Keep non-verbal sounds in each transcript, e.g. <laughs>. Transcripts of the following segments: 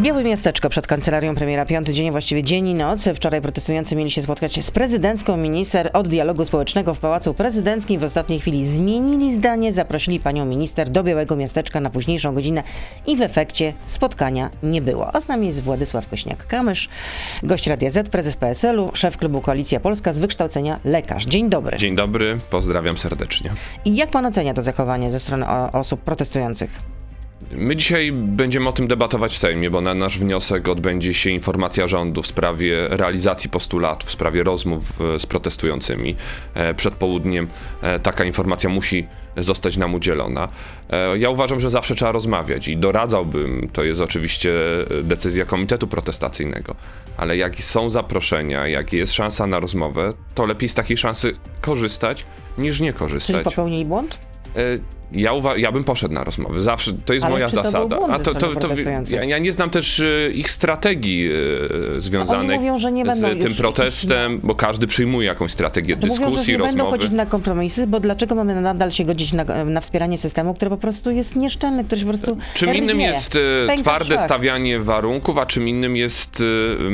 Białe miasteczko przed kancelarią premiera. Piąty dzień, właściwie dzień i noc. Wczoraj protestujący mieli się spotkać z prezydencką. Minister od dialogu społecznego w Pałacu Prezydenckim w ostatniej chwili zmienili zdanie. Zaprosili panią minister do Białego Miasteczka na późniejszą godzinę i w efekcie spotkania nie było. A z nami jest Władysław Kośniak-Kamysz, gość Radia Z, prezes PSL-u, szef klubu Koalicja Polska z wykształcenia lekarz. Dzień dobry. Dzień dobry, pozdrawiam serdecznie. I jak pan ocenia to zachowanie ze strony osób protestujących? My dzisiaj będziemy o tym debatować w Sejmie, bo na nasz wniosek odbędzie się informacja rządu w sprawie realizacji postulatów, w sprawie rozmów e, z protestującymi. E, Przed południem e, taka informacja musi zostać nam udzielona. Ja uważam, że zawsze trzeba rozmawiać i doradzałbym, to jest oczywiście decyzja komitetu protestacyjnego, ale jak są zaproszenia, jak jest szansa na rozmowę, to lepiej z takiej szansy korzystać niż nie Czyli korzystać. popełnili błąd? E, Ja, uwa- ja bym poszedł na rozmowy. Zawsze to jest Ale moja zasada. A to, to, to, ja, ja nie znam też e, ich strategii e, związanych mówią, że nie będą z tym protestem, bo każdy przyjmuje jakąś strategię To mówią, że dyskusji, nie będą chodzić na kompromisy, bo dlaczego mamy nadal się godzić na, na wspieranie systemu, który po prostu jest nieszczelny, który po prostu Czym innym jest e, twarde stawianie warunków, a czym innym jest e,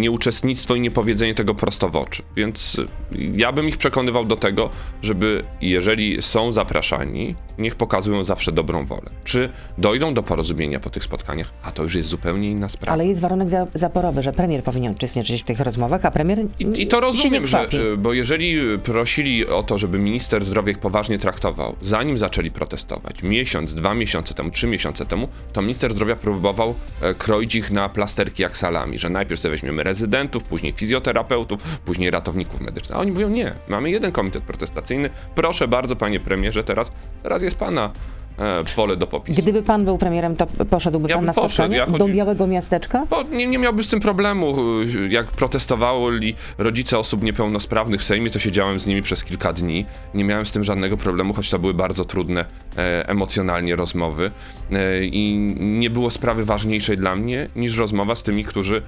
nieuczestnictwo i niepowiedzenie tego prosto w oczy. Więc e, ja bym ich przekonywał do tego, żeby jeżeli są zapraszani, niech pokazują zawsze dobrą wolę. Czy dojdą do porozumienia po tych spotkaniach, a to już jest zupełnie inna sprawa. Ale jest warunek za, zaporowy, że premier powinien uczestniczyć w tych rozmowach, a premier I, I to rozumiem, że, e, bo jeżeli prosili o to, żeby minister zdrowia ich poważnie traktował, zanim zaczęli protestować, miesiąc, dwa miesiące temu, trzy miesiące temu, to minister zdrowia próbował e, kroić ich na plasterki jak salami, że najpierw sobie weźmiemy rezydentów, później fizjoterapeutów, później ratowników medycznych. A oni mówią, nie, mamy jeden komitet protestacyjny, proszę bardzo, panie premierze, teraz, teraz jest pana e, pole do popisu. Gdyby pan był premierem, to poszedłby Ja pan na spotkanie ja do chodzi- Białego Miasteczka? Bo nie, nie miałbym z tym problemu. Jak protestowali rodzice osób niepełnosprawnych w Sejmie, to siedziałem z nimi przez kilka dni. Nie miałem z tym żadnego problemu, choć to były bardzo trudne e, emocjonalnie rozmowy. E, I nie było sprawy ważniejszej dla mnie niż rozmowa z tymi, którzy e,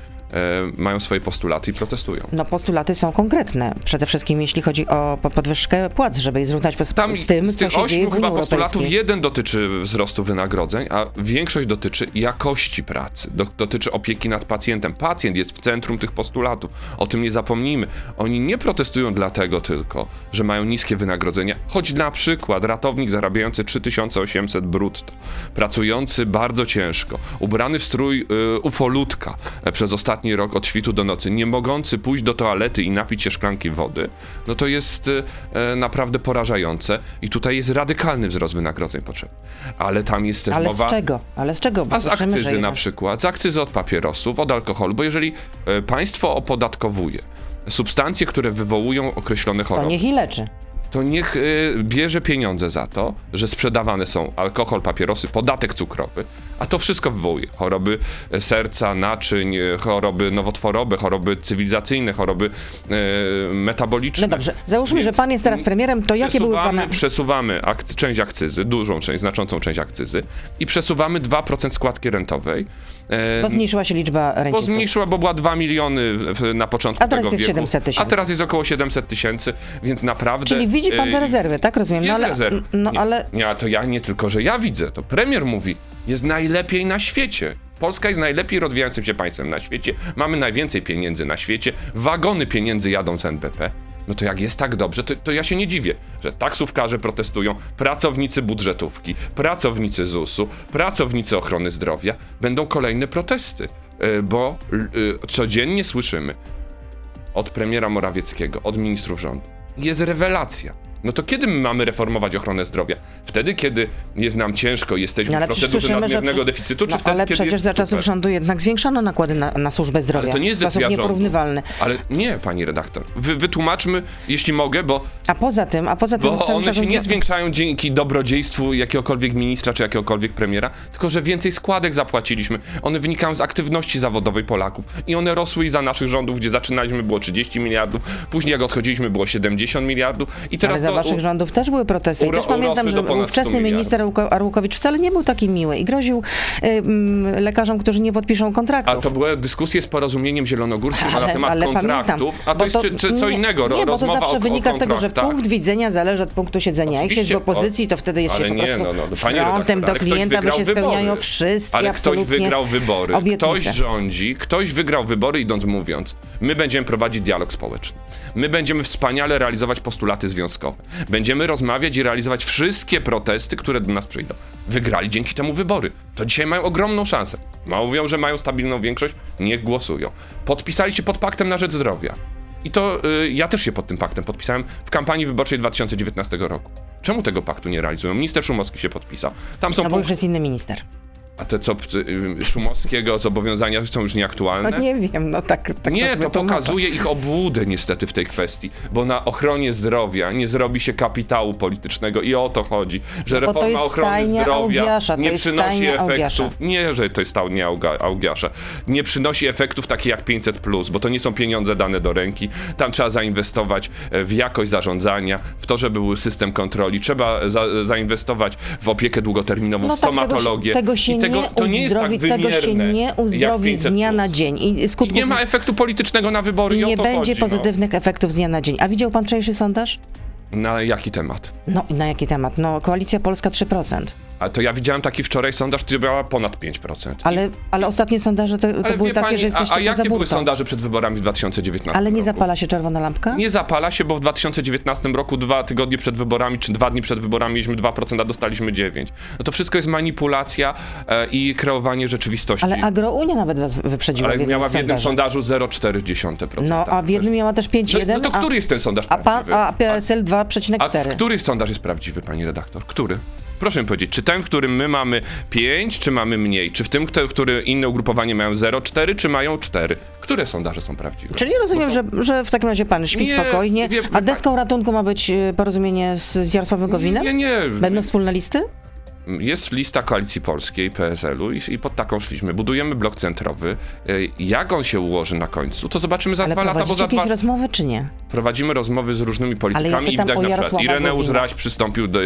mają swoje postulaty i protestują. No postulaty są konkretne. Przede wszystkim jeśli chodzi o po- podwyżkę płac, żeby je zrównać po- Tam z tym, z co się dzieje w Unii chyba postulatów jeden dotyczy wzrostu wynagrodzeń, a większość dotyczy jakości pracy, do, dotyczy opieki nad pacjentem. Pacjent jest w centrum tych postulatów. O tym nie zapomnijmy. Oni nie protestują dlatego tylko, że mają niskie wynagrodzenia, choć na przykład ratownik zarabiający 3800 brutto, pracujący bardzo ciężko, ubrany w strój y, ufolutka e, przez ostatni rok od świtu do nocy, nie mogący pójść do toalety i napić się szklanki wody, no to jest y, e, naprawdę porażające i tutaj jest radykalny wzrost wynagrodzeń potrzebny. Ale tam jest też Ale mowa... z czego? Ale z czego? Bo A z akcyzy na jednak- przykład, z akcyzy od papierosów, od alkoholu, bo jeżeli e, państwo opodatkowuje substancje, które wywołują określone To choroby, niech i leczy. To niech y, bierze pieniądze za to, że sprzedawane są alkohol, papierosy, podatek cukrowy, a to wszystko wywołuje choroby e, serca, naczyń, e, choroby nowotworowe, choroby cywilizacyjne, choroby e, metaboliczne. No dobrze, załóżmy, Więc że pan jest teraz premierem, to jakie były pana... Przesuwamy ak- część akcyzy, dużą część, znaczącą część akcyzy i przesuwamy 2% składki rentowej. E, Bo zmniejszyła się liczba bo rencistów. zmniejszyła, bo była 2 miliony w, na początku A teraz tego jest wieku. 700 tysięcy. A teraz jest około 700 tysięcy, więc naprawdę... Czyli widzi pan te e, rezerwy, tak? Rozumiem. Jest no ale, no nie, ale Nie, to ja nie tylko, że ja widzę, to premier mówi, jest najlepiej na świecie. Polska jest najlepiej rozwijającym się państwem na świecie. Mamy najwięcej pieniędzy na świecie. Wagony pieniędzy jadą z NBP. No to jak jest tak dobrze, to, to ja się nie dziwię, że taksówkarze protestują, pracownicy budżetówki, pracownicy ZUS-u, pracownicy ochrony zdrowia. Będą kolejne protesty, y, bo y, codziennie słyszymy od premiera Morawieckiego, od ministrów rządu. Jest rewelacja. No to kiedy my mamy reformować ochronę zdrowia? Wtedy, kiedy jest nam ciężko, jesteśmy No, ale w procedurze słyszymy, że- nadmiernego deficytu, czy no, wtedy, ale przecież jest za czasów rządu jednak zwiększano nakłady na, na służbę zdrowia. Ale to nie jest decyzja nieporównywalny. Ale nie, pani redaktor. Wy, wytłumaczmy, jeśli mogę, bo, A poza tym, a poza tym... bo one się nie zwiększają dzięki dobrodziejstwu jakiegokolwiek ministra czy jakiegokolwiek premiera, tylko że więcej składek zapłaciliśmy. One wynikają z aktywności zawodowej Polaków i one rosły i za naszych rządów, gdzie zaczynaliśmy było 30 miliardów, później jak odchodziliśmy było 70 miliardów i teraz to waszych rządów też były protesty. I też pamiętam, że do ponad 100 ówczesny minister Arłuko- Arłukowicz wcale nie był taki miły i groził y, mm, lekarzom, którzy nie podpiszą kontraktów. A to były dyskusje z porozumieniem zielonogórskim na temat kontraktów, a to jest czy, czy, co nie, innego, Nie, bo to zawsze o, wynika o z tego, że punkt widzenia zależy od punktu siedzenia. Jak się jest w opozycji, to wtedy jest ale się po nie, prostu no, no, panie frontem do ale klienta, bo się spełniają wszystkie Ale ktoś wygrał wybory, obietnice. ktoś rządzi, ktoś wygrał wybory idąc mówiąc, my będziemy prowadzić dialog społeczny. My będziemy wspaniale realizować postulaty związkowe. Będziemy rozmawiać i realizować wszystkie protesty, które do nas przyjdą. Wygrali dzięki temu wybory. To dzisiaj mają ogromną szansę. Mówią, że mają stabilną większość, niech głosują. Podpisali się pod paktem na rzecz zdrowia. I to y, ja też się pod tym paktem podpisałem w kampanii wyborczej 2019 roku. Czemu tego paktu nie realizują? Minister Szumowski się podpisał. Tam są No bo już jest inny minister. A te co y, Szumowskiego zobowiązania są już nieaktualne. No nie wiem, no tak, tak Nie, to pokazuje ich obłudę niestety w tej kwestii, bo na ochronie zdrowia nie zrobi się kapitału politycznego i o to chodzi, że No reforma ochrony zdrowia Augiasza, nie przynosi efektów, Augiasza. nie, że to jest Auga- Augiasza, nie przynosi efektów takich jak 500+, bo to nie są pieniądze dane do ręki, tam trzeba zainwestować e, w jakość zarządzania, w to, żeby był system kontroli, trzeba za, zainwestować w opiekę długoterminową, No tak, tego się- stomatologię tego się tego, nie to nie jest tak uzdrowi, tego się wymierne nie uzdrowi z 500+. dnia na dzień. I I skutków nie ma efektu politycznego na wybory i, i nie będzie chodzi, no. pozytywnych efektów z dnia na dzień. A widział pan wczorajszy sondaż? Na jaki temat? No i na jaki temat? No, Koalicja Polska 3%. A to ja widziałem taki wczoraj sondaż, który miała ponad 5%. Ale, ale ostatnie sondaże to, to były takie, pani, że jesteście a, a jakie były sondaże przed wyborami w 2019 Ale nie roku? zapala się czerwona lampka? Nie zapala się, bo w 2019 roku, dwa tygodnie przed wyborami, czy dwa dni przed wyborami mieliśmy 2%, a dostaliśmy 9%. No to wszystko jest manipulacja e, i kreowanie rzeczywistości. Ale Agrounia nawet was wyprzedziła Ale w jednym miała w jednym sondażu. sondażu 0,4%. No, a w jednym miała też no, 5,1, no to a, który jest ten sondaż a, pan, prawdziwy? a PSL A 2,4. który sondaż jest prawdziwy, pani redaktor? Który? Proszę mi powiedzieć, czy ten, w którym my mamy 5, czy mamy mniej? Czy w tym, który inne ugrupowanie mają 0,4, czy mają 4? Które sondaże są prawdziwe? Czyli rozumiem, są- że, że w takim razie pan śpi Nie, spokojnie, wie- a pan- deską ratunku ma być e, porozumienie z, Jarosławem Gowinem? Nie, nie. Będą wspólne listy? Jest lista Koalicji Polskiej, PSL-u i, i pod taką szliśmy. Budujemy blok centrowy. Y, Jak on się ułoży na końcu, to zobaczymy za Ale dwa lata, bo za jakieś dwa... rozmowy, czy nie? Prowadzimy rozmowy z różnymi politykami i pytam widać na przykład Jarosława Ireneusz Gowina. Raś przystąpił do,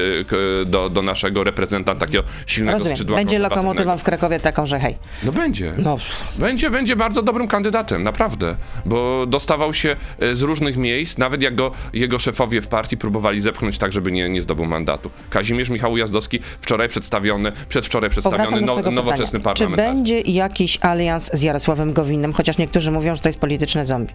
do, do naszego reprezentanta takiego silnego Rozumiem. skrzydła Będzie lokomotywą w Krakowie taką, że hej. No będzie. No, Będzie, będzie bardzo dobrym kandydatem, naprawdę. Bo dostawał się e, z różnych miejsc, nawet jak go jego szefowie w partii próbowali zepchnąć tak, żeby nie, nie zdobył mandatu. Kazimierz Michał Jazdowski wczoraj przedstawiony, przedwczoraj przedstawiony no, nowoczesny pytania. Czy będzie jakiś alians z Jarosławem Gowinem, chociaż niektórzy mówią, że to jest polityczne zombie?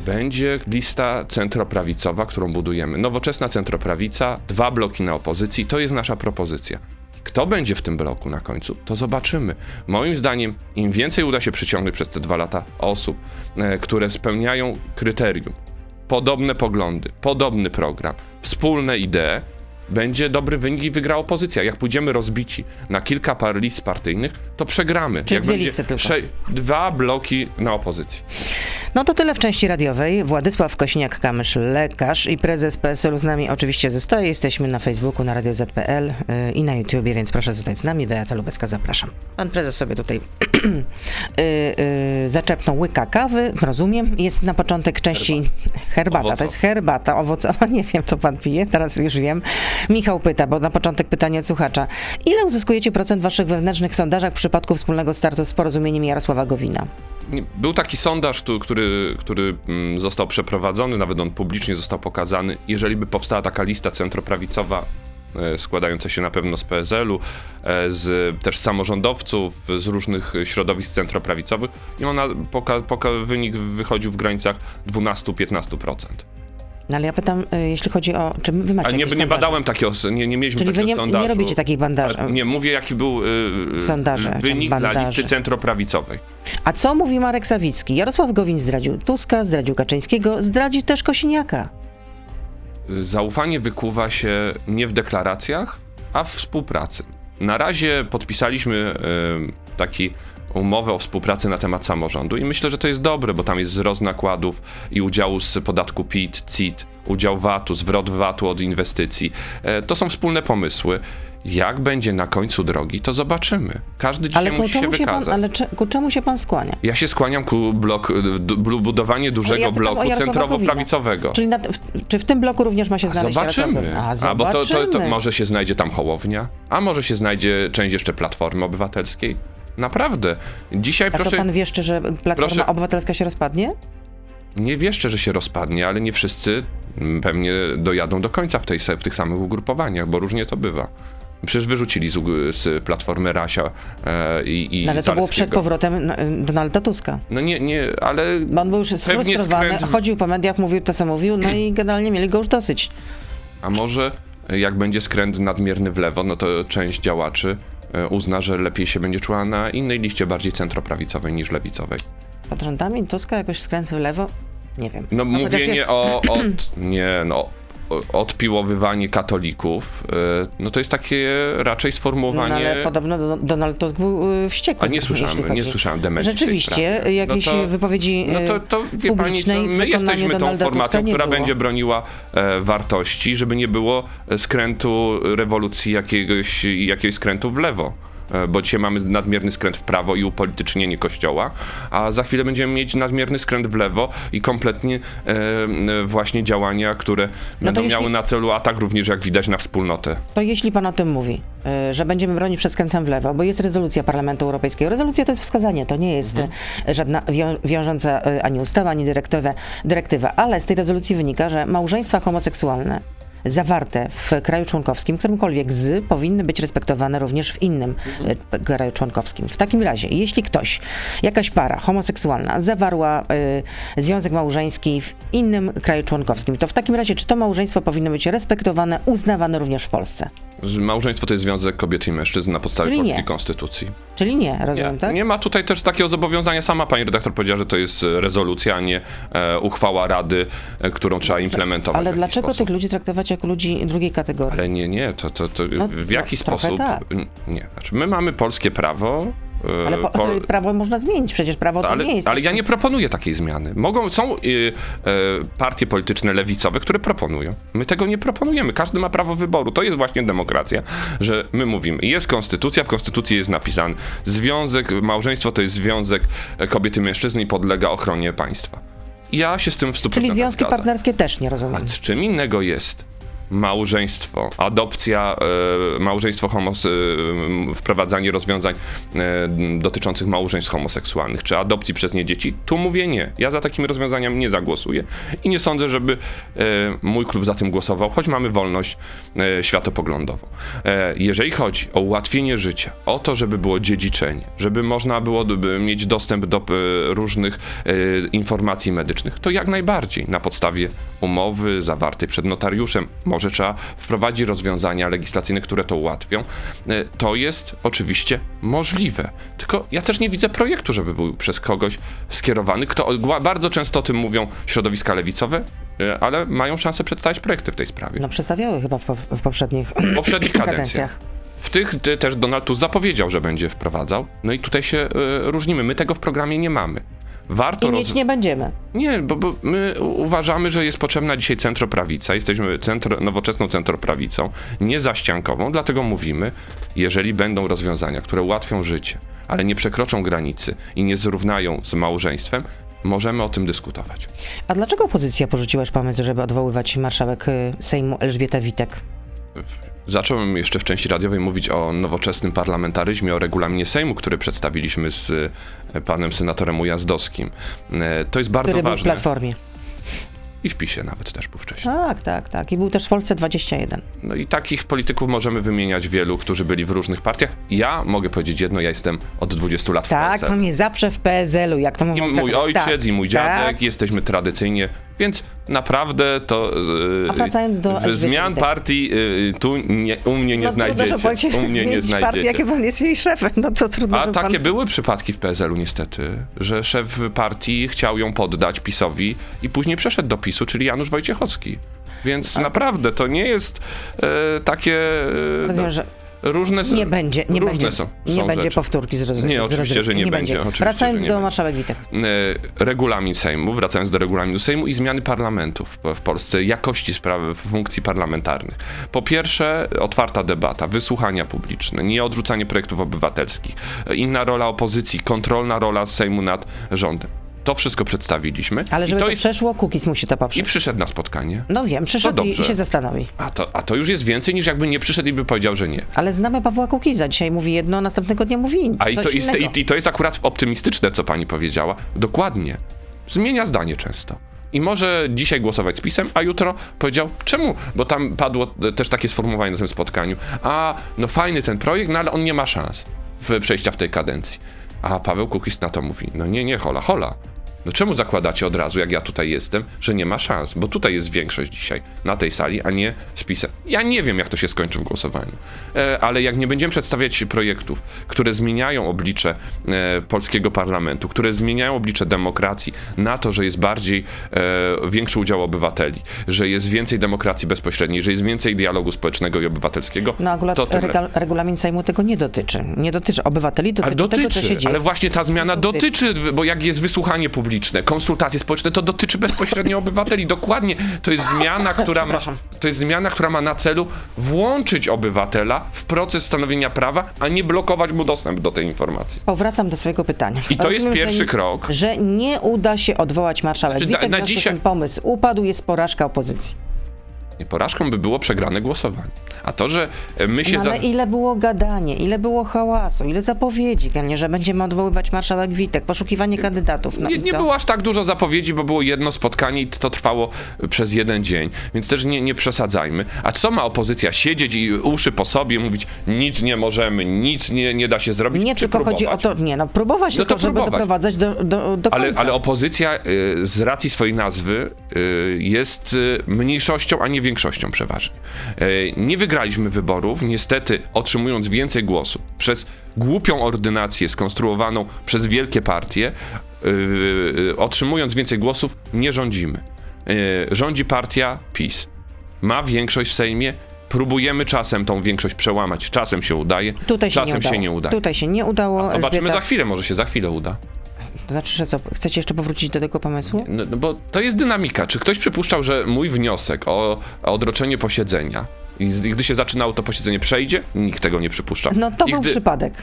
Będzie lista centroprawicowa, którą budujemy. Nowoczesna centroprawica, dwa bloki na opozycji, to jest nasza propozycja. Kto będzie w tym bloku na końcu, to zobaczymy. Moim zdaniem, im więcej uda się przyciągnąć przez te dwa lata osób, e, które spełniają kryterium, podobne poglądy, podobny program, wspólne idee, będzie dobry wynik i wygra opozycja. Jak pójdziemy rozbici na kilka par list partyjnych, to przegramy. Czyli Jak dwie listy tylko. dwa bloki na opozycji. No to tyle w części radiowej. Władysław Kośniak-Kamysz, lekarz i prezes PSL-u z nami oczywiście zostaje. Jesteśmy na Facebooku, na Radio ZPL yy, i na YouTubie, więc proszę zostać z nami. Beata Lubecka, zapraszam. Pan prezes sobie tutaj yy, <clears throat> yy, zaczepnął łyka kawy, rozumiem. Jest na początek części herbata. To Owocowa. jest herbata owocowa. <laughs> Nie wiem, co pan pije, teraz już wiem. Michał pyta, bo na początek pytanie od słuchacza. Ile uzyskujecie procent waszych wewnętrznych sondażach w przypadku wspólnego startu z porozumieniem Jarosława Gowina? Był taki sondaż, który, który mm, został przeprowadzony, nawet on publicznie został pokazany. Jeżeli by powstała taka lista centroprawicowa, e, składająca się na pewno z PSL-u, e, z też samorządowców, z różnych środowisk centroprawicowych, i ona poka, poka, wynik wychodził w granicach 12-15%. No ale ja pytam, y, jeśli chodzi o. Czy wy macie A nie, nie badałem takiego, nie, nie mieliśmy Czyli wy takiego nie, sondażu. nie robicie takich bandaży. Nie, mówię jaki był y, y, Sondaże, wynik czy dla bandaży. listy centroprawicowej. A co mówi Marek Sawicki? Jarosław Gowin zdradził Tuska, zdradził Kaczyńskiego, zdradzi też Kosiniaka. Zaufanie wykuwa się nie w deklaracjach, a w współpracy. Na razie podpisaliśmy y, taki umowę o współpracy na temat samorządu i myślę, że to jest dobre, bo tam jest wzrost nakładów i udziału z podatku PIT, CIT, udział VAT-u, zwrot VAT-u od inwestycji. E, To są wspólne pomysły. Jak będzie na końcu drogi, to zobaczymy. Każdy dzisiaj Ale musi się się pan, wykazać. ale cze, ku czemu się pan skłania? Ja się skłaniam ku blok, du- bu- budowanie dużego ja bloku centrowo-prawicowego. Czyli na, w, czy w tym bloku również ma się znaleźć zobaczymy. A, A bo to, to, to zobaczymy. może się znajdzie tam Hołownia, a może się znajdzie część jeszcze Platformy Obywatelskiej. Naprawdę. Dzisiaj A to proszę, pan wieszczy, że Platforma proszę- Obywatelska się rozpadnie? nie wierzcie, że się rozpadnie, ale nie wszyscy mm, pewnie dojadą do końca w, tej, w tych samych ugrupowaniach, bo różnie to bywa. Przecież wyrzucili z, z Platformy Rasia e, i, i No, ale to było przed powrotem n- Donalda Tuska. No nie, nie, ale on był już sfrustrowany, skręt- chodził po mediach, mówił to, co mówił, no i generalnie mieli go już dosyć. A może jak będzie skręt nadmierny w lewo, no to część działaczy e, uzna, że lepiej się będzie czuła na innej liście, bardziej centroprawicowej niż lewicowej. Pod rządami Tuska jakoś skręt w lewo? Nie wiem. No chociaż mówienie jest- o od, <clears throat> nie no, o- odpiłowywanie katolików, e, no to jest takie raczej No, sformułowanie... ale podobno Do- Donald Tusk był y, wściekły. A nie słyszałem, nie słyszałem demencji Rzeczywiście, sprawie. jakieś no to, wypowiedzi No to, to wie pani co, my jesteśmy tą Donalda formacją, która było. będzie broniła e, wartości, żeby nie było skrętu rewolucji jakiegoś, jakiegoś skrętu w lewo. E, Bo dzisiaj mamy nadmierny skręt w prawo i upolitycznienie kościoła, a za chwilę będziemy mieć nadmierny skręt w lewo i kompletnie e, e, właśnie działania, które będą No jeśli- miały na celu atak również, jak widać, na wspólnotę. To jeśli pan o tym mówi, y, że będziemy bronić przed skrętem w lewo, bo jest rezolucja Parlamentu Europejskiego. Rezolucja to jest wskazanie, to nie jest y, żadna wią- wiążąca ani ustawa, ani dyrektywa, dyrektywa, ale z tej rezolucji wynika, że małżeństwa homoseksualne zawarte w kraju członkowskim, którymkolwiek z, powinny być respektowane również w innym p- kraju członkowskim. W takim razie, jeśli ktoś, jakaś para homoseksualna zawarła y, związek małżeński w innym kraju członkowskim, to w takim razie czy to małżeństwo powinno być respektowane, uznawane również w Polsce? Że Małżeństwo to jest związek kobiety i mężczyzn na podstawie Czyli polskiej nie. konstytucji. Czyli nie, rozumiem, Nie, tak? nie ma tutaj też takiego zobowiązania. Sama pani redaktor powiedziała, że to jest e, rezolucja, a nie e, uchwała Rady, e, którą trzeba implementować. Ale dlaczego sposób. tych ludzi traktować jako ludzi drugiej kategorii? Ale nie, nie, to, to, to No, w jaki no, sposób? tak. Nie, znaczy my mamy polskie prawo. E, Ale po, pol- prawo można zmienić, przecież prawo to ale, nie jest. ale ja nie proponuję takiej zmiany. Mogą, są y, y, partie polityczne lewicowe, które proponują. My tego nie proponujemy. Każdy ma prawo wyboru. To jest właśnie demokracja, że my mówimy, jest konstytucja, w konstytucji jest napisane związek, małżeństwo to jest związek e, kobiety i mężczyzny i podlega ochronie państwa. Ja się z tym w 100% Czyli związki zgadzam. partnerskie też nie rozumiem. A z czym innego jest małżeństwo, adopcja, e, małżeństwo homos, e, wprowadzanie rozwiązań e, dotyczących małżeństw homoseksualnych, czy adopcji przez nie dzieci, tu mówię nie. Ja za takimi rozwiązaniami nie zagłosuję i nie sądzę, żeby mój klub za tym głosował, choć mamy wolność światopoglądową. Jeżeli chodzi o ułatwienie życia, o to, żeby było dziedziczenie, żeby można było mieć dostęp do różnych informacji medycznych, to jak najbardziej na podstawie umowy zawartej przed notariuszem, może trzeba wprowadzić rozwiązania legislacyjne, które to ułatwią. E, To jest oczywiście możliwe. Tylko ja też nie widzę projektu, żeby był przez kogoś skierowany. Kto, bardzo często o tym mówią środowiska lewicowe, e, ale mają szansę przedstawić projekty w tej sprawie. No przedstawiały chyba w, po- w poprzednich W poprzednich <clears throat> kadencjach. W tych ty, też Donald Tusk zapowiedział, że będzie wprowadzał. No i tutaj się e, różnimy. My tego w programie nie mamy. Warto I roz... mieć nie będziemy. Nie, bo, bo my uważamy, że jest potrzebna dzisiaj centroprawica. Jesteśmy centro, nowoczesną centroprawicą, nie zaściankową, dlatego mówimy, jeżeli będą rozwiązania, które ułatwią życie, ale nie przekroczą granicy i nie zrównają z małżeństwem, możemy o tym dyskutować. A dlaczego opozycja porzuciła już pomysł, żeby odwoływać marszałek y, Sejmu Elżbietę Witek? Zacząłem jeszcze w części radiowej mówić o nowoczesnym parlamentaryzmie, o regulaminie Sejmu, który przedstawiliśmy z e, panem senatorem Ujazdowskim. E, To jest bardzo Który był w ważne. Platformie. I w PiSie nawet też był wcześniej. Tak, tak, tak. I był też w Polsce 21. No i takich polityków możemy wymieniać wielu, którzy byli w różnych partiach. Ja mogę powiedzieć jedno, ja jestem od 20 lat w Tak, Polsce. pan jest zawsze w PSL-u, jak to I mówią. w mój tak, ojciec, tak, i mój dziadek, Tak. jesteśmy tradycyjnie, więc naprawdę to yy, A zmian partii yy, tu nie, u mnie nie no znajdziecie. Trudno, u mnie nie zmienić partię, znajdziecie. jakie pan jest jej szefem. No to trudno, A takie pan... były przypadki w PSL-u niestety, że szef partii chciał ją poddać PiSowi i później przeszedł do PiSu, czyli Janusz Wojciechowski. Więc naprawdę to nie jest e, takie... e, Rozumiem, że różne są. Nie będzie, nie różne będzie, są, nie są będzie rzeczy. powtórki z roz- Nie, oczywiście, rozrywki. że nie będzie, oczywiście, Wracając nie do będzie. marszałek Witek. regulamin Sejmu, wracając do regulaminu Sejmu i zmiany parlamentów w- Polsce, jakości sprawy funkcji parlamentarnych. Po pierwsze, otwarta debata, wysłuchania publiczne, nie odrzucanie projektów obywatelskich, e, inna rola opozycji, kontrolna rola Sejmu nad rządem. To wszystko przedstawiliśmy. Ale żeby I to, to jest, przeszło, Kukiz musi to I poprzeć. przyszedł na spotkanie. No wiem, przyszedł i, dobrze. i się zastanowi. A to, a to już jest więcej niż jakby nie przyszedł i by powiedział, że nie. Ale znamy Pawła Kukiza. Dzisiaj mówi jedno, a następnego dnia mówi inne. A i to, jest, i, i to jest akurat optymistyczne, co pani powiedziała. Dokładnie. Zmienia zdanie często. I może dzisiaj głosować z pisem, a jutro powiedział, czemu? Bo tam padło też takie sformułowanie na tym spotkaniu. A, no fajny ten projekt, no ale on nie ma szans w przejścia w tej kadencji. A Paweł Kukiz na to mówi, no nie, nie, hola, hola. No czemu zakładacie od razu, jak ja tutaj jestem, że nie ma szans? Bo tutaj jest większość dzisiaj na tej sali, a nie z pisem. Ja nie wiem, jak to się skończy w głosowaniu. E, ale jak nie będziemy przedstawiać projektów, które zmieniają oblicze e, polskiego parlamentu, które zmieniają oblicze demokracji na to, że jest bardziej e, większy udział obywateli, że jest więcej demokracji bezpośredniej, że jest więcej dialogu społecznego i obywatelskiego, No akurat to rega- regulamin Sejmu tego nie dotyczy. Nie dotyczy obywateli, dotyczy, ale dotyczy, tego, co się dzieje. ale właśnie ta zmiana Dotyczy. dotyczy, bo jak jest wysłuchanie publiczne, konsultacje społeczne, to dotyczy bezpośrednio obywateli. Dokładnie. To jest zmiana, <laughs> która ma, to jest zmiana, która ma na celu włączyć obywatela w proces stanowienia prawa, a nie blokować mu dostęp do tej informacji. Powracam do swojego pytania. I to jest że pierwszy nie- krok. Że nie uda się odwołać marszałek Znaczy, na- Witek, na z dzisiaj- tym pomysł upadł, jest porażka opozycji. Porażką by było przegrane głosowanie. A to, że e, my się No, za... ale ile było gadanie, ile było hałasu, ile zapowiedzi, nie, że będziemy odwoływać marszałek Witek, poszukiwanie kandydatów. No nie, nie było aż tak dużo zapowiedzi, bo było jedno spotkanie i to trwało przez jeden dzień, więc też nie, nie przesadzajmy. A co ma opozycja? Siedzieć i uszy po sobie, mówić nic nie możemy, nic nie, nie da się zrobić, Nie tylko chodzi o próbować? to, nie no, próbować No tylko, to żeby próbować. doprowadzać do, do, do końca. Ale, ale opozycja y, z racji swojej nazwy y, jest y, mniejszością, a nie większością przeważnie. Y, nie wygraliśmy wyborów, niestety otrzymując więcej głosów przez głupią ordynację skonstruowaną przez wielkie partie, y, y, otrzymując więcej głosów, nie rządzimy. Rządzi partia PiS. Ma większość w Sejmie. Próbujemy czasem tą większość przełamać. Czasem się udaje, Tutaj się czasem nie udało. się nie udaje. Tutaj się nie udało. Zobaczymy Elżbieta- za chwilę, może się za chwilę uda. To znaczy, że co, chcecie jeszcze powrócić do tego pomysłu? No, no bo to jest dynamika. Czy ktoś przypuszczał, że mój wniosek o, o odroczenie posiedzenia i gdy się zaczynało to posiedzenie przejdzie? Nikt tego nie przypuszczał. No to I był gdy, przypadek.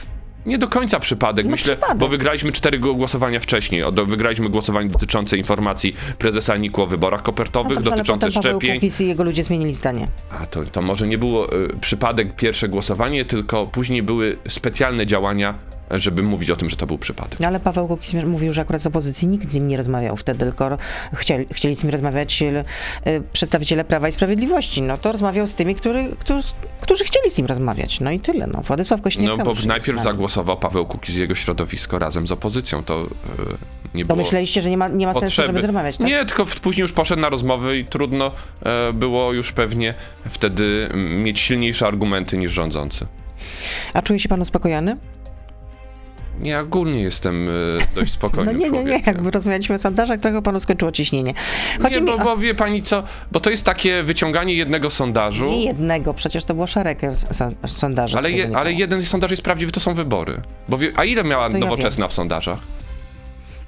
Nie do końca przypadek, No myślę, przypadek. bo wygraliśmy cztery głosowania wcześniej. O, do, wygraliśmy głosowanie dotyczące informacji prezesa NIK o wyborach kopertowych, No dobrze, dotyczące szczepień. Kukiz i jego ludzie zmienili zdanie. A to, to może nie było y, przypadek pierwsze głosowanie, tylko później były specjalne działania, żeby mówić o tym, że to był przypadek. No, Ale Paweł Kukiz mówił, że akurat z opozycji nikt z nim nie rozmawiał wtedy, tylko chcieli, chcieli z nim rozmawiać e, przedstawiciele Prawa i Sprawiedliwości. No to rozmawiał z tymi, który, którzy, którzy chcieli z nim rozmawiać. No i tyle. No. Władysław Kośniak No bo najpierw zagłosował Paweł Kukiz jego środowisko razem z opozycją. To y, nie było myśleliście, że nie ma, nie ma sensu, żeby rozmawiać, tak? Nie, tylko później już poszedł na rozmowy i trudno e, było już pewnie wtedy mm, mieć silniejsze argumenty niż rządzący. A czuje się pan uspokojony? Ja ogólnie jestem e, dość No spokojnym nie, nie, nie. Jakby rozmawialiśmy o sondażach, trochę panu skończyło ciśnienie. Chodzi Nie, bo, o... bo wie pani co, bo to jest takie wyciąganie jednego sondażu, Nie jednego, przecież to było szereg son- sondaży. ale, je, ale jeden sondaż jest prawdziwy, to są wybory. Bo wie, a ile miała To ja nowoczesna w sondażach?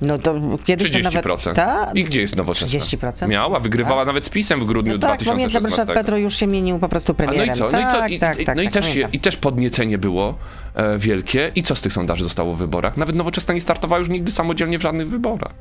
No to kiedyś to nawet... 30%. Ta? I gdzie jest nowoczesna? 30%? Miała, wygrywała nawet z PiSem w grudniu No tak, pamiętam, 2016. Ryszard Petro już się mienił po prostu A premierem. no i co? No i, co? Tak, I, tak, i, tak, no i, tak, też, pamiętam. I też podniecenie było e, wielkie. I co z tych sondaży zostało w wyborach? Nawet Nowoczesna nie startowała już nigdy samodzielnie w żadnych wyborach.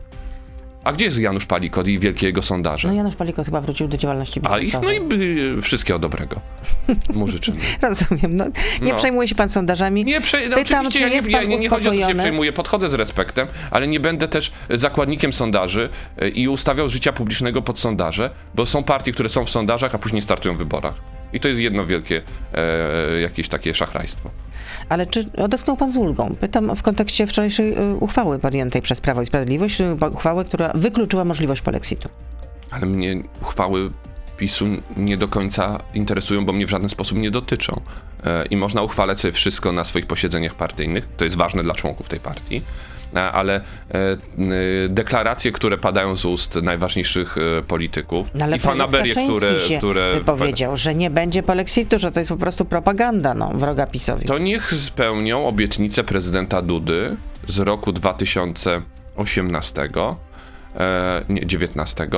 A gdzie jest Janusz Palikot i wielkie jego sondaże? No Janusz Palikot chyba wrócił do działalności A ich, biznesowej. no i y, wszystkiego dobrego <laughs> mu życzymy. Rozumiem. No, nie No. przejmuje się pan sondażami. Nie, prze, no Pytam, oczywiście czy ja nie, ja nie, nie chodzi o to, że się przejmuję, podchodzę z respektem, ale nie będę też zakładnikiem sondaży y, i ustawiał życia publicznego pod sondaże, bo są partie, które są w sondażach, a później startują w wyborach. I to jest jedno wielkie e, jakieś takie szachrajstwo. Ale czy odetchnął pan z ulgą? Pytam w kontekście wczorajszej y, uchwały podjętej przez Prawo i Sprawiedliwość, y, uchwały, która wykluczyła możliwość polexitu. Ale mnie uchwały PiSu nie do końca interesują, bo mnie w żaden sposób nie dotyczą. E, I można uchwalać sobie wszystko na swoich posiedzeniach partyjnych, to jest ważne dla członków tej partii, ale e, deklaracje, które padają z ust najważniejszych e, polityków No ale i fanaberie, które, się które powiedział, że nie będzie polexitu, że to jest po prostu propaganda no, wroga PiSowi. To niech spełnią obietnicę prezydenta Dudy z roku 2018, e, nie, 19,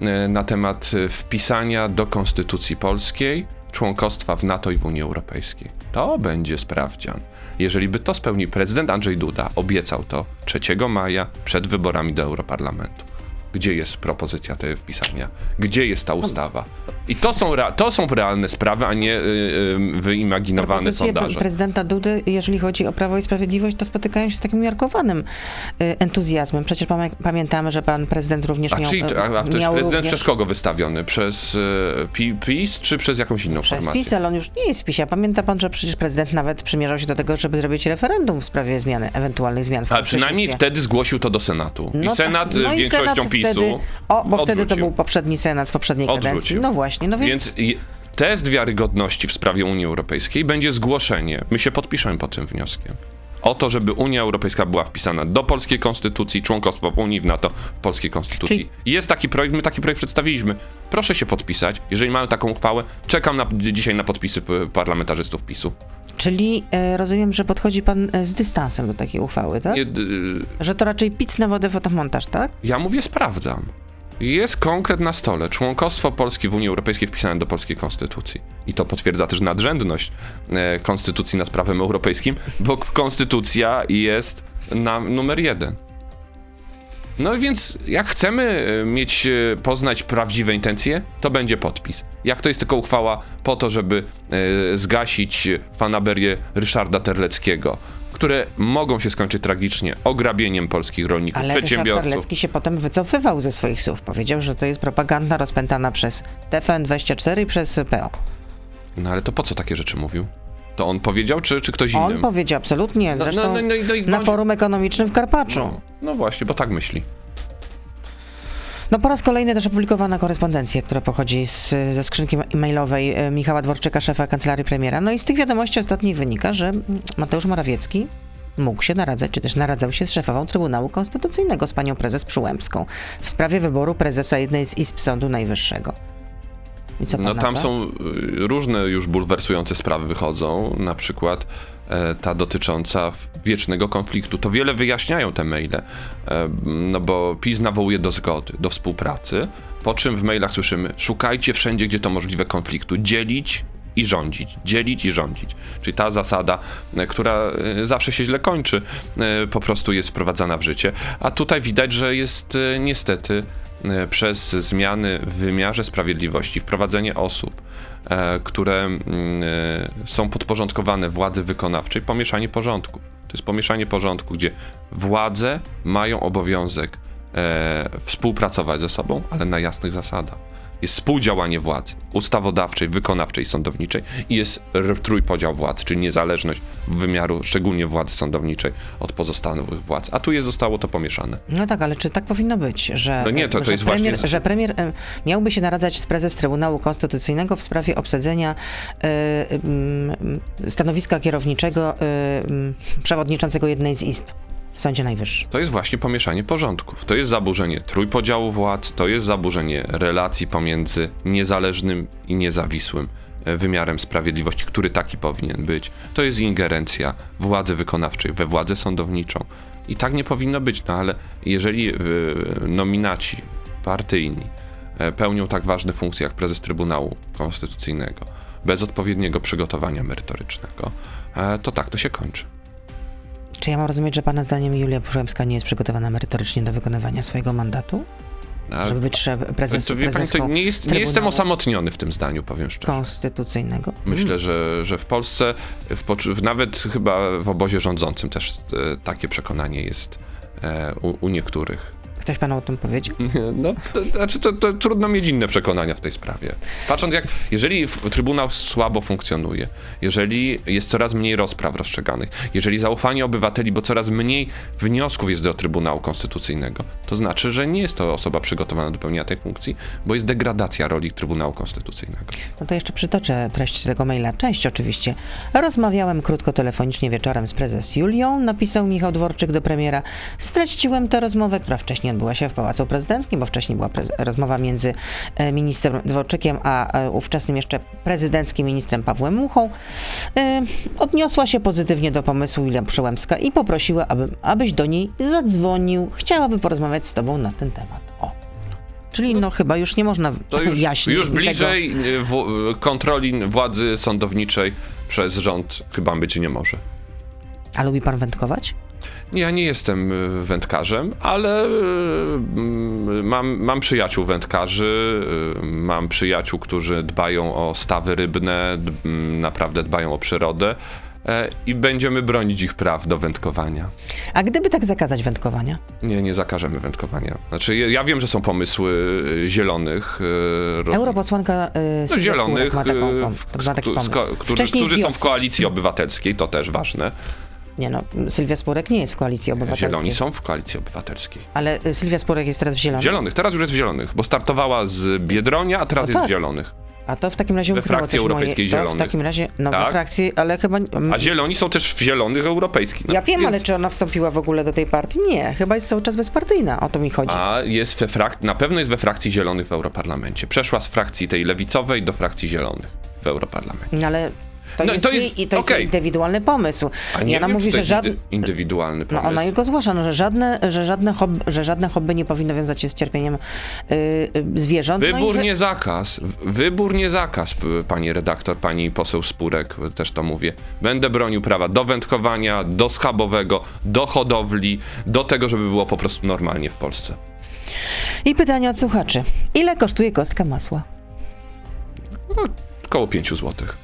e, na temat wpisania do Konstytucji Polskiej członkostwa w NATO i w Unii Europejskiej. To będzie sprawdzian. Jeżeli by to spełnił prezydent Andrzej Duda, obiecał to 3 maja przed wyborami do Europarlamentu. Gdzie jest propozycja tego wpisania? Gdzie jest ta ustawa? I to są, to są realne sprawy, a nie y, y, wyimaginowane Propozycje sondaże. prezydenta Dudy, jeżeli chodzi o Prawo i Sprawiedliwość, to spotykają się z takim miarkowanym y, entuzjazmem. Przecież pamię- pamiętamy, że pan prezydent również A, miał... czyli, y, a, a to jest prezydent również przez kogo wystawiony? Przez y, Pi- PiS czy przez jakąś inną przez formację? PiS, ale on już nie jest w PiSie. Pamięta pan, że przecież prezydent nawet przymierzał się do tego, żeby zrobić referendum w sprawie zmiany, ewentualnych zmian w Ale przynajmniej wtedy zgłosił to do Senatu. I No Senat tak, no i większością Senat PiSu Wtedy, o, bo wtedy to był poprzedni Senat z poprzedniej Odrzucił. kadencji. No właśnie, no więc... Więc test wiarygodności w sprawie Unii Europejskiej będzie zgłoszenie. My się podpiszemy pod tym wnioskiem. O to, żeby Unia Europejska była wpisana do polskiej konstytucji, członkostwo w Unii, w NATO, w polskiej konstytucji. Czyli- Jest taki projekt, my taki projekt przedstawiliśmy. Proszę się podpisać. Jeżeli mamy taką uchwałę, czekam na, dzisiaj na podpisy parlamentarzystów PiSu. Czyli e, rozumiem, że podchodzi pan e, z dystansem do takiej uchwały, tak? Nie, d- Że to raczej pic na wodę fotomontaż, tak? Ja mówię, sprawdzam. Jest konkret na stole. Członkostwo Polski w Unii Europejskiej wpisane do polskiej konstytucji. I to potwierdza też nadrzędność e, konstytucji nad prawem europejskim, bo konstytucja jest na numer jeden. No więc jak chcemy e, mieć, e, poznać prawdziwe intencje, to będzie podpis. Jak to jest tylko uchwała po to, żeby e, zgasić fanaberię Ryszarda Terleckiego, które mogą się skończyć tragicznie ograbieniem polskich rolników, Ale przedsiębiorców. Terlecki się potem wycofywał ze swoich słów. Powiedział, że to jest propaganda rozpętana przez TVN24 i przez PO. No ale to po co takie rzeczy mówił? To on powiedział, czy, czy ktoś On inny? powiedział absolutnie, No, zresztą no, no, no, na forum ekonomicznym w Karpaczu. No, właśnie, bo tak myśli. No po raz kolejny też opublikowana korespondencja, która pochodzi z, ze skrzynki e-mailowej e, Michała Dworczyka, szefa kancelarii premiera. No i z tych wiadomości ostatnich wynika, że Mateusz Morawiecki mógł się naradzać, czy też naradzał się z szefową Trybunału Konstytucyjnego, z panią prezes Przyłębską, w sprawie wyboru prezesa jednej z izb Sądu Najwyższego. I co pan No tam są y, różne już bulwersujące sprawy wychodzą, na przykład ta dotycząca wiecznego konfliktu. To wiele wyjaśniają te maile, e, no bo PiS nawołuje do zgody, do współpracy, po czym w mailach słyszymy szukajcie wszędzie, gdzie to możliwe konfliktu, dzielić i rządzić, dzielić i rządzić. Czyli ta zasada, e, która e, zawsze się źle kończy, e, po prostu jest wprowadzana w życie. A tutaj widać, że jest e, niestety e, przez zmiany w wymiarze sprawiedliwości, wprowadzenie osób, e, które mm, e, są podporządkowane władzy wykonawczej, pomieszanie porządków. To jest pomieszanie porządku, gdzie władze mają obowiązek e, współpracować ze sobą, ale na jasnych zasadach. Jest współdziałanie władz ustawodawczej, wykonawczej, sądowniczej i jest trójpodział władz, czyli niezależność wymiaru, szczególnie władzy sądowniczej, od pozostałych władz. A tu jest zostało to pomieszane. No tak, ale czy tak powinno być, że, No nie, to- to że jest premier, właśnie- że premier miałby się naradzać z prezes Trybunału Konstytucyjnego w sprawie obsadzenia e, mm, stanowiska kierowniczego mm, przewodniczącego jednej z izb w Sądzie Najwyższym? To jest właśnie pomieszanie porządków. To jest zaburzenie trójpodziału władz, to jest zaburzenie relacji pomiędzy niezależnym i niezawisłym e, wymiarem sprawiedliwości, który taki powinien być. To jest ingerencja władzy wykonawczej we władzę sądowniczą. I tak nie powinno być, no ale jeżeli e, nominaci partyjni e, pełnią tak ważne funkcje jak prezes Trybunału Konstytucyjnego, bez odpowiedniego przygotowania merytorycznego, to tak to się kończy. Czy ja mam rozumieć, że pana zdaniem Julia Przyłębska nie jest przygotowana merytorycznie do wykonywania swojego mandatu? A- Żeby być prezes, to, wie nie, jest, nie jestem osamotniony w tym zdaniu, powiem szczerze. Konstytucyjnego? Myślę, że, że w Polsce, w, w nawet chyba w obozie rządzącym też e, takie przekonanie jest e, u, u niektórych. Ktoś panu o tym powiedział? <laughs> No, to, znaczy to, to trudno mieć inne przekonania w tej sprawie. Patrząc jak, jeżeli Trybunał słabo funkcjonuje, jeżeli jest coraz mniej rozpraw rozstrzyganych, jeżeli zaufanie obywateli, bo coraz mniej wniosków jest do Trybunału Konstytucyjnego, to znaczy, że nie jest to osoba przygotowana do pełnienia tej funkcji, bo jest degradacja roli Trybunału Konstytucyjnego. No to jeszcze przytoczę treść tego maila. Cześć oczywiście. Rozmawiałem krótko telefonicznie wieczorem z prezes Julią, napisał Michał Dworczyk do premiera. Straciłem tę rozmowę, która wcześniej odbyła się w Pałacu Prezydenckim, bo wcześniej była rozmowa między e, ministrem Dworczykiem a e, ówczesnym jeszcze prezydenckim ministrem Pawłem Muchą. E, odniosła się pozytywnie do pomysłu Julia Przyłębska i poprosiła, aby, abyś do niej zadzwonił. Chciałaby porozmawiać z tobą na ten temat. O. Czyli no chyba już nie można To już, jaśniej już bliżej w, kontroli władzy sądowniczej przez rząd chyba być nie może. A lubi pan wędkować? Ja nie jestem y, wędkarzem, ale y, mm, mam, mam przyjaciół wędkarzy, y, mam przyjaciół, którzy dbają o stawy rybne, mm, naprawdę dbają o przyrodę e, i będziemy bronić ich praw do wędkowania. A gdyby tak zakazać wędkowania? Nie, nie zakażemy wędkowania. Znaczy, ja, wiem, że są pomysły zielonych. roz- Europosłanka no, zielonych, ma, taką, ma taki pomysł. sko- którzy, którzy są w koalicji obywatelskiej, to też ważne. Nie no, Sylwia Spurek nie jest w koalicji obywatelskiej. Zieloni są w koalicji obywatelskiej. Ale y, Sylwia Spurek jest teraz w Zielonych. Zielonych, teraz już jest w Zielonych, bo startowała z Biedronia, a teraz No jest tak. w Zielonych. A to w takim razie We frakcji Europejskiej moje... To w Zielonych. takim razie, no Tak. we frakcji, ale chyba... A Zieloni są też w Zielonych Europejskich. No, ja wiem, więc- ale czy ona wstąpiła w ogóle do tej partii? Nie, chyba jest cały czas bezpartyjna, o to mi chodzi. A jest we frak... na pewno jest we frakcji Zielonych w Europarlamencie. Przeszła z frakcji tej lewicowej do frakcji Zielonych w Europarlamencie. No ale to, No, jest, to jej, jest- i to jest okej. indywidualny pomysł. A I nie ona wiem, mówi, że jest żaden... indywidualny No pomysł. ona jego zgłasza, no, że żadne, że żadne, hobby, że żadne hobby nie powinno wiązać się z cierpieniem y, y, zwierząt. no i Wybór że... nie zakaz. Wybór nie zakaz, pani redaktor, pani poseł Spurek, też to mówię. Będę bronił prawa do wędkowania, do schabowego, do hodowli, do tego, żeby było po prostu normalnie w Polsce. I pytanie od słuchaczy. Ile kosztuje kostka masła? No, około 5 złotych.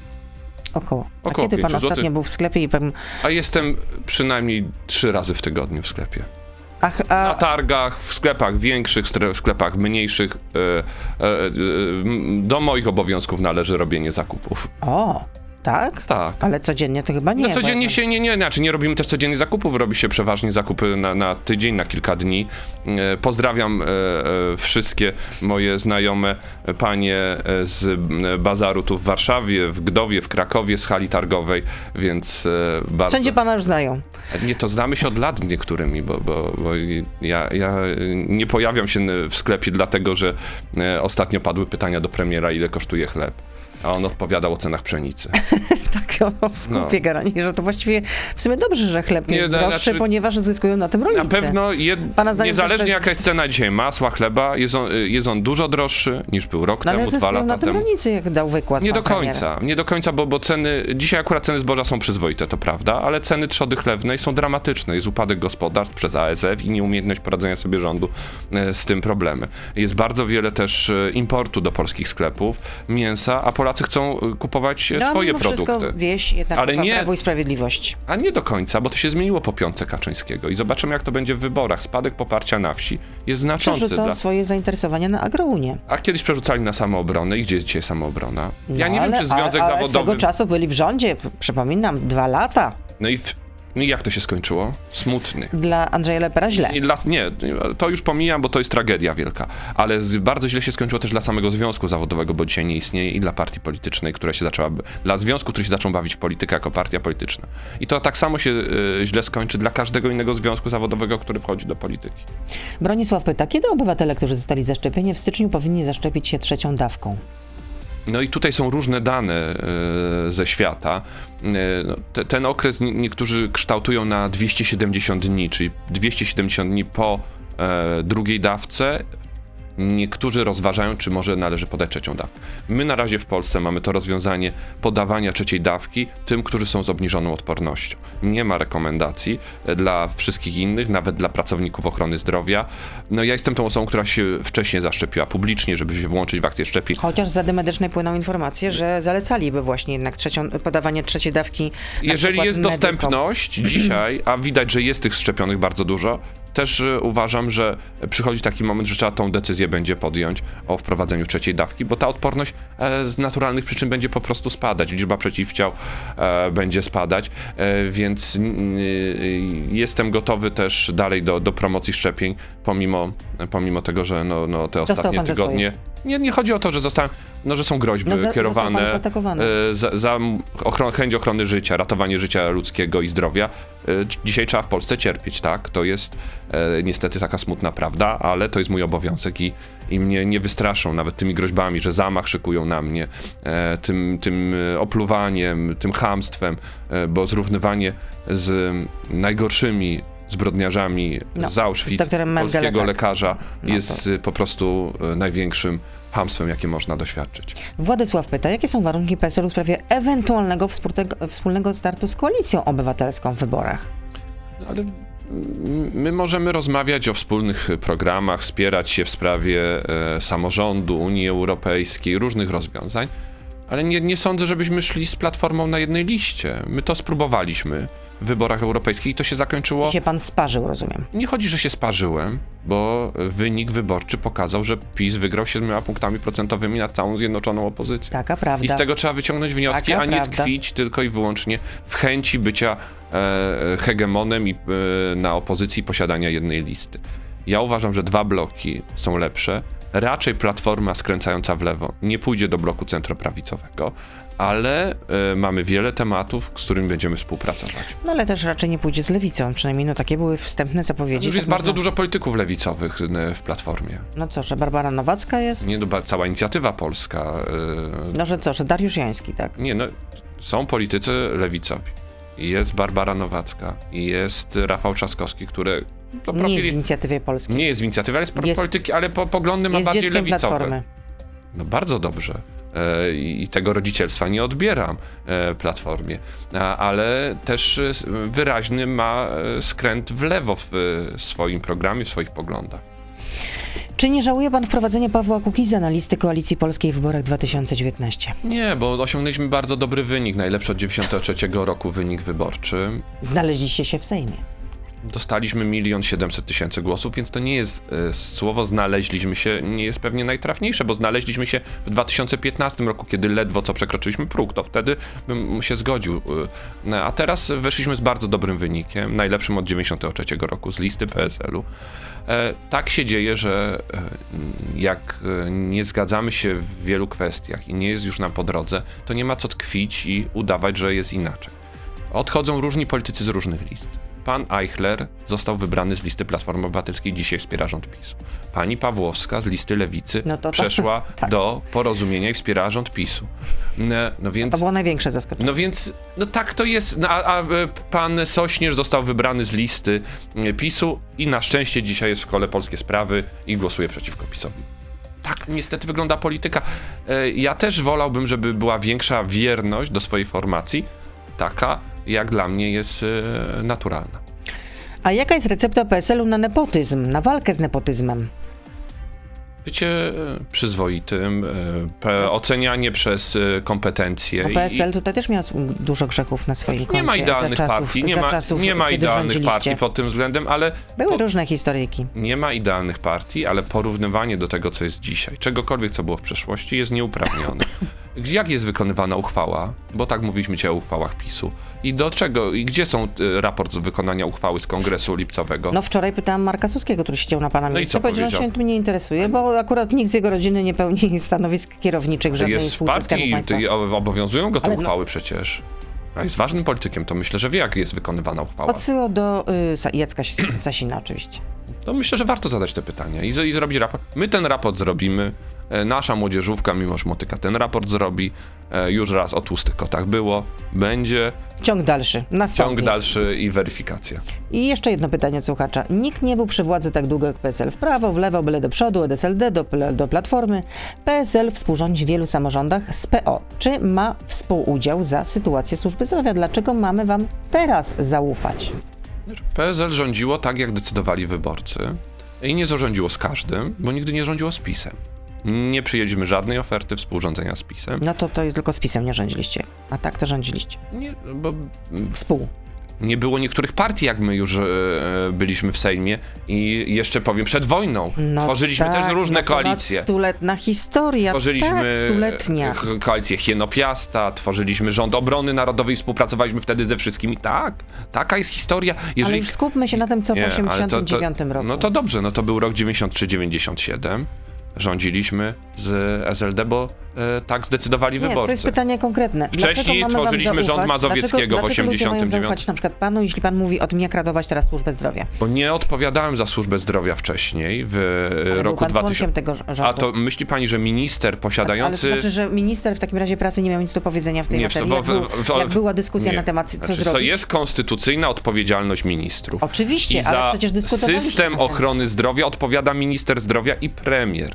Około. A Około kiedy pan ostatnio był w sklepie i pan... A jestem przynajmniej trzy razy w tygodniu w sklepie. Ach, Na a, targach, w sklepach większych, w sklepach mniejszych. E, e, m, do moich obowiązków należy robienie zakupów. o, tak? Tak. Ale codziennie to chyba nie. No codziennie się nie, nie, znaczy nie robimy też codziennie zakupów, robi się przeważnie zakupy na, na tydzień, na kilka dni. E, Pozdrawiam e, e, wszystkie moje znajome panie z bazaru tu w Warszawie, w Gdowie, w Krakowie, z hali targowej, więc bardzo... Wszędzie pana już znają. Nie, to znamy się od lat niektórymi, bo, bo, bo ja, ja nie pojawiam się w sklepie dlatego, że ostatnio padły pytania do premiera, ile kosztuje chleb. A on odpowiadał o cenach pszenicy. <laughs> Tak, o skupie garani, że to właściwie w sumie dobrze, że chleb Nie, jest no, droższy, znaczy- ponieważ zyskują na tym rolnicy. Na pewno, jed... Niezależnie jest- jaka jest cena dzisiaj masła, chleba, jest on, jest on dużo droższy niż był rok No temu, dwa lata na tym temu. rolnicy, jak dał wykład Nie do końca, nie do końca, bo, bo ceny, dzisiaj akurat ceny zboża są przyzwoite, to prawda, ale ceny trzody chlewnej są dramatyczne. Jest upadek gospodarstw przez ASF i nieumiejętność poradzenia sobie rządu e, z tym problemem. Jest bardzo wiele też e, importu do polskich sklepów mięsa, a Polacy chcą e, kupować e, No, swoje produkty. wieś jednak Ale nie- Prawo i Sprawiedliwość. A nie do końca, bo to się zmieniło po piątce Kaczyńskiego i zobaczymy jak to będzie w wyborach. Spadek poparcia na wsi jest znaczący. Przerzucą Dla... swoje zainteresowania na agrounię. A kiedyś przerzucali na samoobronę i gdzie jest dzisiaj samoobrona? Ja No, nie ale, wiem, czy związek ale, ale zawodowy... swego czasu byli w rządzie, przypominam, dwa lata. No i, w... i jak to się skończyło? Smutny. Dla Andrzeja Lepera źle. Dla, nie, to już pomijam, bo to jest tragedia wielka. Ale z, bardzo źle się skończyło też dla samego związku zawodowego, bo dzisiaj nie istnieje i dla partii politycznej, która się zaczęła. Dla związku, który się zaczął bawić w politykę jako partia polityczna. I to tak samo się y, źle skończy dla każdego innego związku zawodowego, który wchodzi do polityki. Bronisław pyta, kiedy obywatele, którzy zostali zaszczepieni w styczniu, powinni zaszczepić się trzecią dawką? No i tutaj są różne dane e, ze świata. E, no, te, ten okres nie- niektórzy kształtują na 270 dni, czyli 270 dni po e, drugiej dawce. Niektórzy rozważają, czy może należy podać trzecią dawkę. My na razie w Polsce mamy to rozwiązanie podawania trzeciej dawki tym, którzy są z obniżoną odpornością. Nie ma rekomendacji e, dla wszystkich innych, nawet dla pracowników ochrony zdrowia. No ja jestem tą osobą, która się wcześniej zaszczepiła publicznie, żeby się włączyć w akcję szczepień. Chociaż z Rady Medycznej płyną informacje, że zalecaliby właśnie jednak trzecią, podawanie trzeciej dawki. Jeżeli jest medykom. dostępność dzisiaj, a widać, że jest tych szczepionych bardzo dużo, też y, uważam, że przychodzi taki moment, że trzeba tą decyzję będzie podjąć o wprowadzeniu trzeciej dawki, bo ta odporność e, z naturalnych przyczyn będzie po prostu spadać, liczba przeciwciał e, będzie spadać, e, więc y, jestem gotowy też dalej do, do promocji szczepień, pomimo, pomimo tego, że no, no, te ostatnie tygodnie... Nie, nie chodzi o to, że zostałem, no, że są groźby No, za- kierowane e, za, za ochron, chęć ochrony życia, ratowanie życia ludzkiego i zdrowia. E, Dzisiaj trzeba w Polsce cierpieć, tak? To jest e, niestety taka smutna prawda, ale to jest mój obowiązek i, i mnie nie wystraszą nawet tymi groźbami, że zamach szykują na mnie, tym, tym opluwaniem, tym chamstwem, bo zrównywanie z najgorszymi zbrodniarzami No, z Auschwitz, z polskiego tak. lekarza, No jest e, po prostu e, największym hamstwem, jakie można doświadczyć. Władysław pyta, jakie są warunki PSL-u w sprawie ewentualnego wspólnego, startu z koalicją obywatelską w wyborach? No, Ale my możemy rozmawiać o wspólnych programach, wspierać się w sprawie e, samorządu, Unii Europejskiej, różnych rozwiązań, ale nie, nie sądzę, żebyśmy szli z platformą na jednej liście. My to spróbowaliśmy wyborach europejskich i to się zakończyło. I się pan sparzył, rozumiem. Nie chodzi, że się sparzyłem, bo wynik wyborczy pokazał, że PiS wygrał siedmioma punktami procentowymi nad całą zjednoczoną opozycję. Taka prawda. I z tego trzeba wyciągnąć wnioski, Taka a nie prawda. tkwić tylko i wyłącznie w chęci bycia e, hegemonem i e, na opozycji posiadania jednej listy. Ja uważam, że dwa bloki są lepsze. Raczej platforma skręcająca w lewo nie pójdzie do bloku centroprawicowego, ale e, mamy wiele tematów, z którymi będziemy współpracować. No ale też raczej nie pójdzie z lewicą, przynajmniej no takie były wstępne zapowiedzi. Już jest tak bardzo można- dużo polityków lewicowych e, w platformie. No co, że Barbara Nowacka jest? Nie, no, cała inicjatywa polska. e, No że co, że Dariusz Jański, tak? Nie, no, są politycy lewicowi. Jest Barbara Nowacka, jest Rafał Trzaskowski, który Nie jest w inicjatywie polskiej. nie jest z inicjatywy, ale jest, Jest- polityki, ale po, poglądy ma jest bardziej lewicowe. Platformy. No bardzo dobrze. E, I tego rodzicielstwa nie odbieram e, Platformie, ale też e, wyraźny ma skręt w lewo w swoim programie, w swoich poglądach. Czy nie żałuje pan wprowadzenia Pawła Kukiza na listy Koalicji Polskiej w wyborach 2019? Nie, bo osiągnęliśmy bardzo dobry wynik, najlepszy od 93 roku wynik wyborczy. Znaleźliście się w Sejmie. Dostaliśmy milion siedemset tysięcy głosów, więc to nie jest e, słowo znaleźliśmy się, nie jest pewnie najtrafniejsze, bo znaleźliśmy się w 2015 roku, kiedy ledwo co przekroczyliśmy próg, to wtedy bym się zgodził. e, no, A teraz weszliśmy z bardzo dobrym wynikiem, najlepszym od 93 roku, z listy PSL-u. E, Tak się dzieje, że jak nie zgadzamy się w wielu kwestiach i nie jest już nam po drodze, to nie ma co tkwić i udawać, że jest inaczej. Odchodzą różni politycy z różnych list. Pan Eichler został wybrany z listy Platformy Obywatelskiej, dzisiaj wspiera rząd PiSu. Pani Pawłowska z listy Lewicy No to to- przeszła <laughs> tak. do porozumienia i wspiera rząd PiSu. No, no więc... To było największe zaskoczenie. No więc, no tak to jest. No, a, a e, pan Sośnierz został wybrany z listy e, PiSu i na szczęście dzisiaj jest w szkole Polskie Sprawy i głosuje przeciwko PiSowi. Tak niestety wygląda polityka. E, Ja też wolałbym, żeby była większa wierność do swojej formacji, taka jak dla mnie jest e, naturalna. A jaka jest recepta PSL-u na nepotyzm, na walkę z nepotyzmem? Bycie e, przyzwoitym, pe- ocenianie przez kompetencje. PSL tutaj też miał dużo grzechów na swoim koncie. Nie ma idealnych za czasów, partii, nie ma, czasów, nie ma idealnych partii pod tym względem, ale Były po- różne historyjki. Nie ma idealnych partii, ale porównywanie do tego, co jest dzisiaj, czegokolwiek, co było w przeszłości, jest nieuprawnione. <laughs> Jak jest wykonywana uchwała? Bo tak mówiliśmy dzisiaj o uchwałach PiSu. I do czego, i gdzie są y, raport z wykonania uchwały z kongresu lipcowego? No wczoraj pytałam Marka Suskiego, który siedział na pana No i miejscu. co Powiedział, że się tym nie interesuje, bo akurat nikt z jego rodziny nie pełni <laughs> stanowisk kierowniczych w żadnej jest spółce partii, ty- obowiązują go te Ale no- uchwały przecież. A jest ważnym politykiem, to myślę, że wie, jak jest wykonywana uchwała. Odsyło do y, Jacka Sasina oczywiście. To myślę, że warto zadać te pytania i, i zrobić raport. My ten raport zrobimy. E, Nasza młodzieżówka, mimo Motyka, ten raport zrobi. E, Już raz o tłustych kotach było. Będzie Ciąg dalszy, nastąpi. ciąg dalszy i weryfikacja. I jeszcze jedno pytanie od słuchacza. Nikt nie był przy władzy tak długo jak PSL. W prawo, w lewo, byle do przodu, od SLD do, do Platformy. PSL współrządzi w wielu samorządach z PO. Czy ma współudział za sytuację służby zdrowia? Dlaczego mamy wam teraz zaufać? PSL rządziło tak, jak decydowali wyborcy i nie zarządziło z każdym, bo nigdy nie rządziło z PiSem. Nie przyjęliśmy żadnej oferty współrządzenia z PiSem. No to, to tylko z PiSem nie rządziliście. A tak to rządziliście. Nie, bo Współ. Nie było niektórych partii, jak my już e, byliśmy w Sejmie i jeszcze powiem, przed wojną tworzyliśmy tak, też różne no koalicje. Stuletna historia, Tworzyliśmy tak, stuletnia. koalicję Hienopiasta, tworzyliśmy rząd obrony narodowej, współpracowaliśmy wtedy ze wszystkimi. Tak, taka jest historia. Jeżeli... Ale już skupmy się na tym, co Nie, po ale to- 89 to, roku. No to dobrze, no to był rok 93-97. Rządziliśmy z SLD, bo e, tak zdecydowali Nie, wyborcy. to jest pytanie konkretne. Wcześniej Dlaczego tworzyliśmy rząd? Mazowieckiego w dlaczego, dlaczego ludzie mają 89? zaufać na przykład panu, jeśli pan mówi od mnie jak radować teraz służbę zdrowia? Bo nie odpowiadałem za służbę zdrowia wcześniej, w e, Ale był roku pan 2000. członkiem tego rządu. A to myśli pani, że minister Ale posiadający. to znaczy, że minister w takim razie pracy nie miał nic do powiedzenia w tej Nie, materii, w- jak, w- był, w- jak była dyskusja nie. na temat, co Znaczy, zrobić? jest konstytucyjna odpowiedzialność ministrów. Oczywiście, I ale za przecież dyskutowaliśmy system ochrony zdrowia odpowiada minister zdrowia i premier.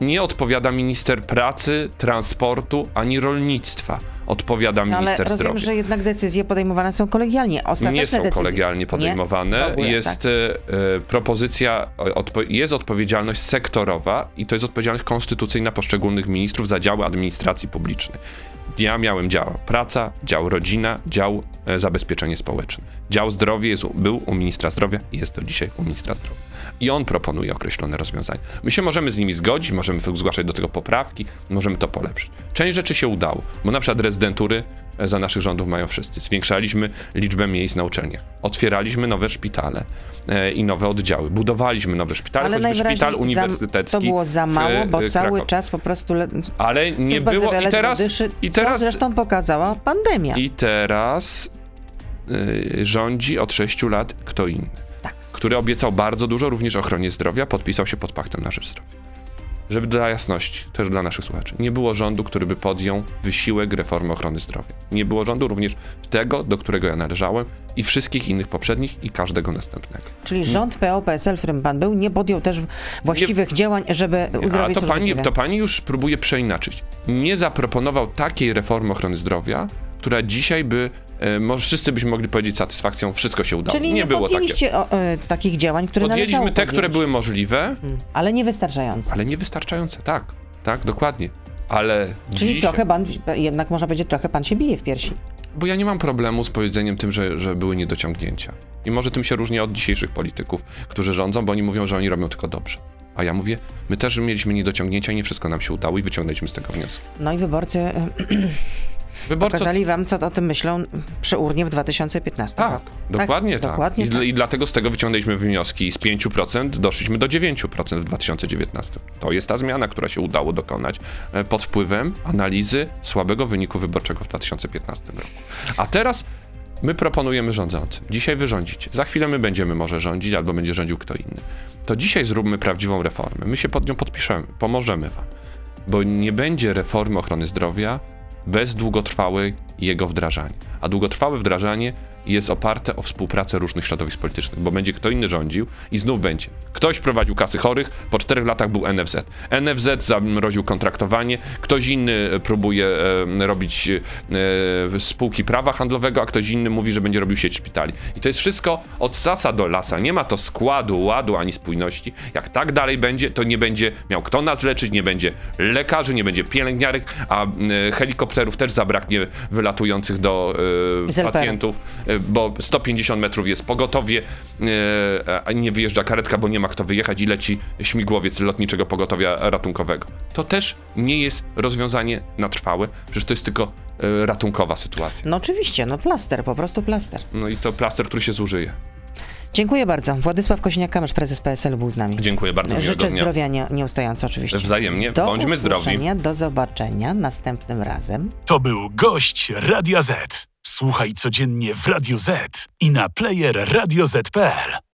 Nie odpowiada minister pracy, transportu ani rolnictwa. Odpowiada No, ale minister rozumiem, zdrowia. że jednak decyzje podejmowane są kolegialnie. Ostateczne nie są decyzje. kolegialnie podejmowane. Ogóle, jest tak. e, e, propozycja, o- odpo- jest odpowiedzialność sektorowa i to jest odpowiedzialność konstytucyjna poszczególnych ministrów za działy administracji publicznej. Ja miałem dział praca, dział rodzina, dział e, zabezpieczenie społeczne. Dział zdrowie jest, był u ministra zdrowia i jest do dzisiaj u ministra zdrowia. I on proponuje określone rozwiązania. My się możemy z nimi zgodzić, możemy zgłaszać do tego poprawki, możemy to polepszyć. Część rzeczy się udało, bo na przykład rezydentury e, za naszych rządów mają wszyscy. Zwiększaliśmy liczbę miejsc na uczelniach. Otwieraliśmy nowe szpitale e, i nowe oddziały. Budowaliśmy nowe szpitale, Ale choćby szpital za, uniwersytecki. to było za w, mało, bo e, cały Krakowie. czas po prostu le... Ale nie służba było i teraz, dyszy, i teraz, zresztą pokazała pandemia. i teraz y, rządzi od 6 lat kto inny. Tak. Który obiecał bardzo dużo, również ochronie zdrowia, podpisał się pod paktem na rzecz zdrowia. Żeby dla jasności, też dla naszych słuchaczy, nie było rządu, który by podjął wysiłek reformy ochrony zdrowia. Nie było rządu również tego, do którego ja należałem i wszystkich innych poprzednich i każdego następnego. Czyli rząd PO-PSL, w którym pan był, nie podjął też właściwych działań, żeby uzdrowić to pani, to pani już próbuje przeinaczyć. Nie zaproponował takiej reformy ochrony zdrowia, która dzisiaj by, może wszyscy byśmy mogli powiedzieć satysfakcją, wszystko się udało. Czyli nie, nie, było takie. o, e, takich działań, które Podjęliśmy te, które były możliwe, Ale nie wystarczające. ale niewystarczające. Tak, tak, dokładnie. Ale Czyli trochę pan, jednak można powiedzieć, trochę pan się bije w piersi. bo ja nie mam problemu z powiedzeniem tym, że, że były niedociągnięcia. I może tym się różni od dzisiejszych polityków, którzy rządzą, bo oni mówią, że oni robią tylko dobrze. A ja mówię, my też mieliśmy niedociągnięcia i nie wszystko nam się udało i wyciągnęliśmy z tego wnioski. No i wyborcy <clears throat> Wyborcy pokazali wam, co o tym myślą przy urnie w 2015 Tak, roku. dokładnie tak. Dokładnie I, tak. I dlatego z tego wyciągnęliśmy wnioski. Z 5% doszliśmy do 9% w 2019. To jest ta zmiana, która się udało dokonać e, pod wpływem analizy słabego wyniku wyborczego w 2015 roku. A teraz my proponujemy rządzącym. Dzisiaj wy rządzicie. Za chwilę my będziemy może rządzić, albo będzie rządził kto inny. To dzisiaj zróbmy prawdziwą reformę. My się pod nią podpiszemy, pomożemy wam. Bo nie będzie reformy ochrony zdrowia bez długotrwałej jego wdrażania. A długotrwałe wdrażanie jest oparte o współpracę różnych środowisk politycznych, bo będzie kto inny rządził i znów będzie. Ktoś prowadził kasy chorych, po czterech latach był NFZ. NFZ zamroził kontraktowanie, ktoś inny e, próbuje e, robić e, spółki prawa handlowego, a ktoś inny mówi, że będzie robił sieć szpitali. I to jest wszystko od sasa do lasa. Nie ma to składu, ładu ani spójności. Jak tak dalej będzie, to nie będzie miał kto nas leczyć, nie będzie lekarzy, nie będzie pielęgniarek, a e, helikopterów też zabraknie wylatujących do e, pacjentów, e, bo 150 metrów jest pogotowie, e, a nie wyjeżdża karetka, bo nie ma kto wyjechać i leci śmigłowiec lotniczego pogotowia ratunkowego. To też nie jest rozwiązanie na trwałe, przecież to jest tylko ratunkowa sytuacja. No oczywiście, no plaster, po prostu plaster. No i to plaster, który się zużyje. Dziękuję bardzo. Władysław Kośniak-Kamysz, prezes PSL był z nami. Dziękuję bardzo, Życzę dnia. zdrowia nie, nieustająco oczywiście. Wzajemnie, Do bądźmy zdrowi. Do zobaczenia następnym razem. To był gość Radia Z. Słuchaj codziennie w Radio Z i na player radioz.pl.